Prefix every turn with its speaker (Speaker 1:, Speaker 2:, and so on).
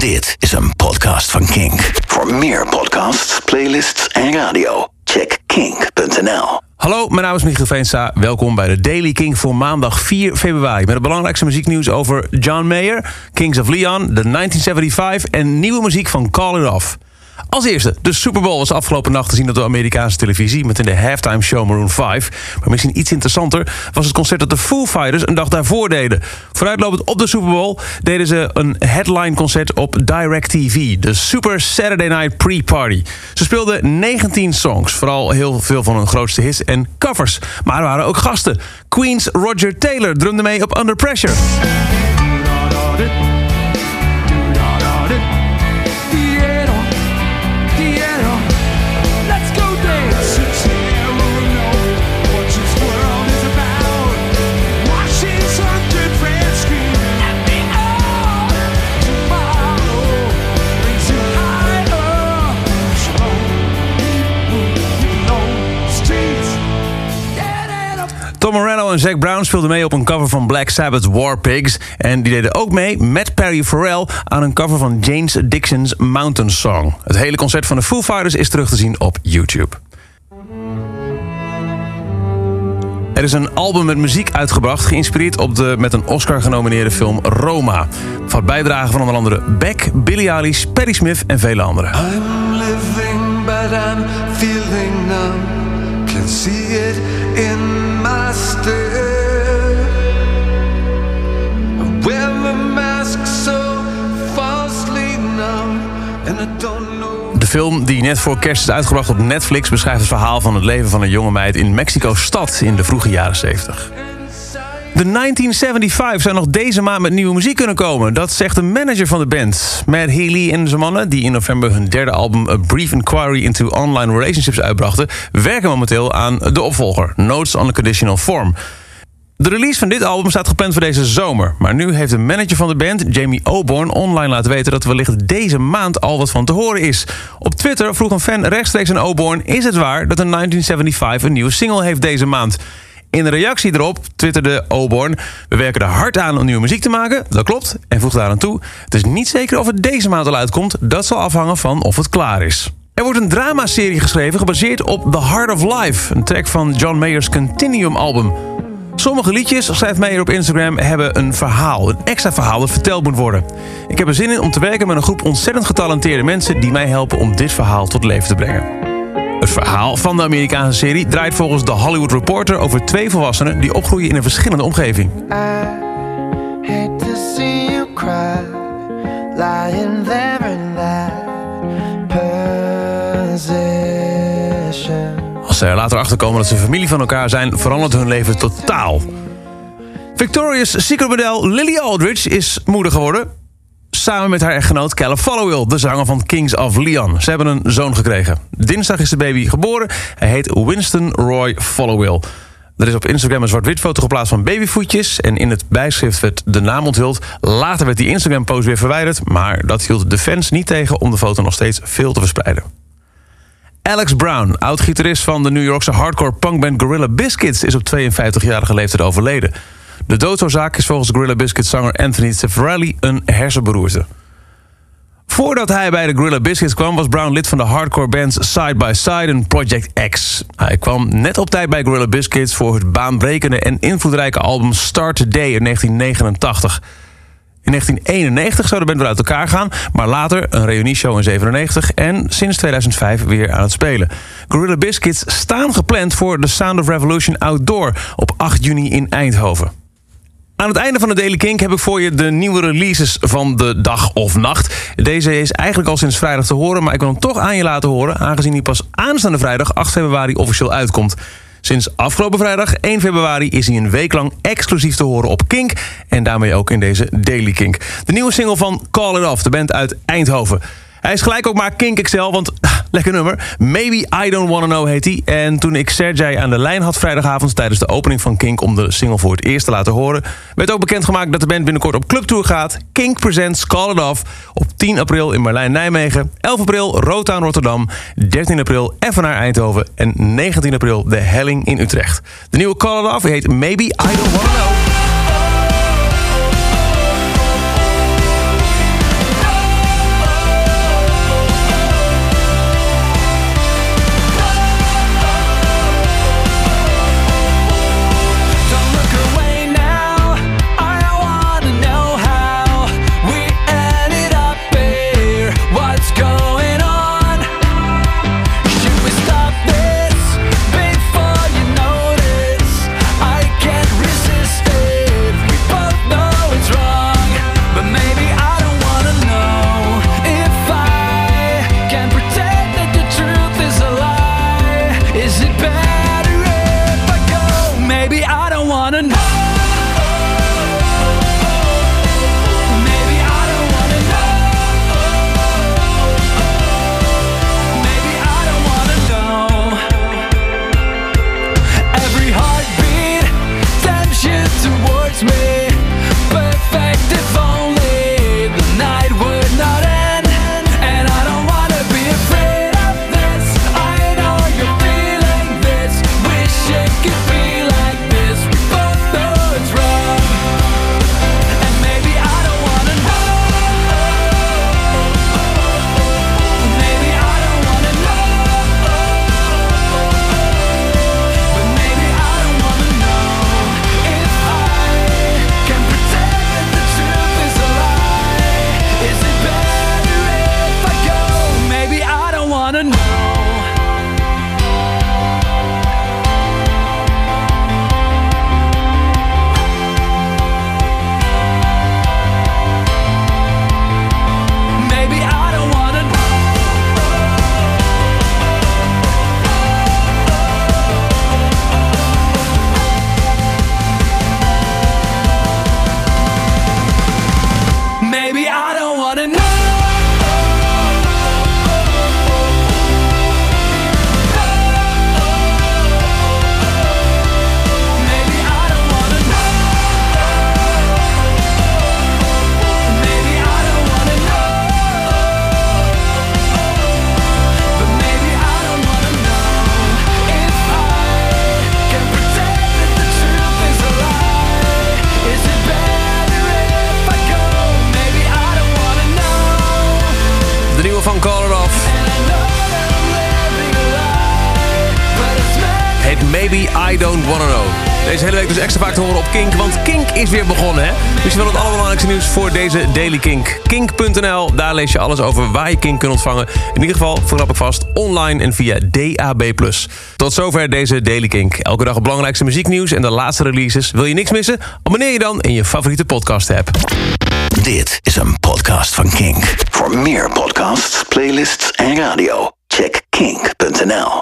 Speaker 1: Dit is een podcast van Kink. Voor meer podcasts, playlists en radio, check kink.nl.
Speaker 2: Hallo, mijn naam is Michiel Veenstra. Welkom bij de Daily King voor maandag 4 februari. Met het belangrijkste muzieknieuws over John Mayer, Kings of Leon, de 1975 en nieuwe muziek van Call It Off. Als eerste, de Super Bowl was afgelopen nacht te zien op de Amerikaanse televisie... met in de halftime show Maroon 5. Maar misschien iets interessanter was het concert dat de Foo Fighters een dag daarvoor deden. Vooruitlopend op de Super Bowl deden ze een headline concert op DirecTV... de Super Saturday Night Pre-Party. Ze speelden 19 songs, vooral heel veel van hun grootste hits en covers. Maar er waren ook gasten. Queen's Roger Taylor drumde mee op Under Pressure. En Zac Brown speelden mee op een cover van Black Sabbath War Pigs. En die deden ook mee met Perry Farrell aan een cover van James Dixon's Mountain Song. Het hele concert van de Foo Fighters is terug te zien op YouTube. Er is een album met muziek uitgebracht, geïnspireerd op de met een Oscar genomineerde film Roma. Van bijdragen van onder andere Beck, Billy Eilish, Perry Smith en vele anderen.
Speaker 3: I'm living, but I'm feeling numb. Can see it in my.
Speaker 2: De film die net voor kerst is uitgebracht op Netflix... beschrijft het verhaal van het leven van een jonge meid in Mexico-stad in de vroege jaren 70. De 1975 zou nog deze maand met nieuwe muziek kunnen komen. Dat zegt de manager van de band. Matt Healy en zijn mannen, die in november hun derde album... A Brief Inquiry into Online Relationships uitbrachten... werken momenteel aan de opvolger, Notes on a Conditional Form. De release van dit album staat gepland voor deze zomer. Maar nu heeft de manager van de band, Jamie Oborn, online laten weten... dat wellicht deze maand al wat van te horen is. Op Twitter vroeg een fan rechtstreeks aan Oborn... is het waar dat een 1975 een nieuwe single heeft deze maand? In reactie erop twitterde Oborn... we werken er hard aan om nieuwe muziek te maken, dat klopt... en voegt daaraan toe, het is niet zeker of het deze maand al uitkomt... dat zal afhangen van of het klaar is. Er wordt een dramaserie geschreven gebaseerd op The Heart of Life... een track van John Mayer's Continuum-album... Sommige liedjes, schrijft Meijer op Instagram, hebben een verhaal. Een extra verhaal dat verteld moet worden. Ik heb er zin in om te werken met een groep ontzettend getalenteerde mensen... die mij helpen om dit verhaal tot leven te brengen. Het verhaal van de Amerikaanse serie draait volgens The Hollywood Reporter... over twee volwassenen die opgroeien in een verschillende omgeving.
Speaker 3: You cry, lying there
Speaker 2: ze er later achterkomen dat ze familie van elkaar zijn... verandert hun leven totaal. Victoria's Secret Lily Aldridge is moeder geworden... samen met haar echtgenoot Calla Followill... de zanger van Kings of Leon. Ze hebben een zoon gekregen. Dinsdag is de baby geboren. Hij heet Winston Roy Followill. Er is op Instagram een zwart-wit foto geplaatst van babyvoetjes... en in het bijschrift werd de naam onthuld. Later werd die Instagram-post weer verwijderd... maar dat hield de fans niet tegen om de foto nog steeds veel te verspreiden. Alex Brown, oud-gitarist van de New Yorkse hardcore punkband Gorilla Biscuits... is op 52-jarige leeftijd overleden. De doodsoorzaak is volgens Gorilla Biscuits zanger Anthony Cifarelli een hersenberoerte. Voordat hij bij de Gorilla Biscuits kwam... was Brown lid van de hardcore bands Side by Side en Project X. Hij kwam net op tijd bij Gorilla Biscuits... voor het baanbrekende en invloedrijke album Start Today in 1989... In 1991 zou de band weer uit elkaar gaan, maar later een reunieshow in 97 en sinds 2005 weer aan het spelen. Gorilla Biscuits staan gepland voor The Sound of Revolution Outdoor op 8 juni in Eindhoven. Aan het einde van de Daily Kink heb ik voor je de nieuwe releases van de dag of nacht. Deze is eigenlijk al sinds vrijdag te horen, maar ik wil hem toch aan je laten horen... aangezien hij pas aanstaande vrijdag 8 februari officieel uitkomt. Sinds afgelopen vrijdag 1 februari is hij een week lang exclusief te horen op Kink. En daarmee ook in deze Daily Kink. De nieuwe single van Call It Off, de band uit Eindhoven. Hij is gelijk ook maar Kink XL, want lekker nummer. Maybe I Don't Wanna Know heet hij. En toen ik Sergej aan de lijn had vrijdagavond... tijdens de opening van Kink om de single voor het eerst te laten horen... werd ook bekendgemaakt dat de band binnenkort op clubtour gaat. Kink presents Call It Off op 10 april in Berlijn-Nijmegen... 11 april Rotown Rotterdam, 13 april Evenaar Eindhoven... en 19 april De Helling in Utrecht. De nieuwe Call It Off heet Maybe I Don't Wanna Know. I Don't Wanna Know. Deze hele week dus extra vaak te horen op Kink, want Kink is weer begonnen, hè? Dus je wil het allerbelangrijkste nieuws voor deze Daily Kink. Kink.nl, daar lees je alles over waar je Kink kunt ontvangen. In ieder geval, voorlopig vast, online en via DAB+. Tot zover deze Daily Kink. Elke dag het belangrijkste muzieknieuws en de laatste releases. Wil je niks missen? Abonneer je dan in je favoriete podcast-app.
Speaker 1: Dit is een podcast van Kink. Voor meer podcasts, playlists en radio, check kink.nl.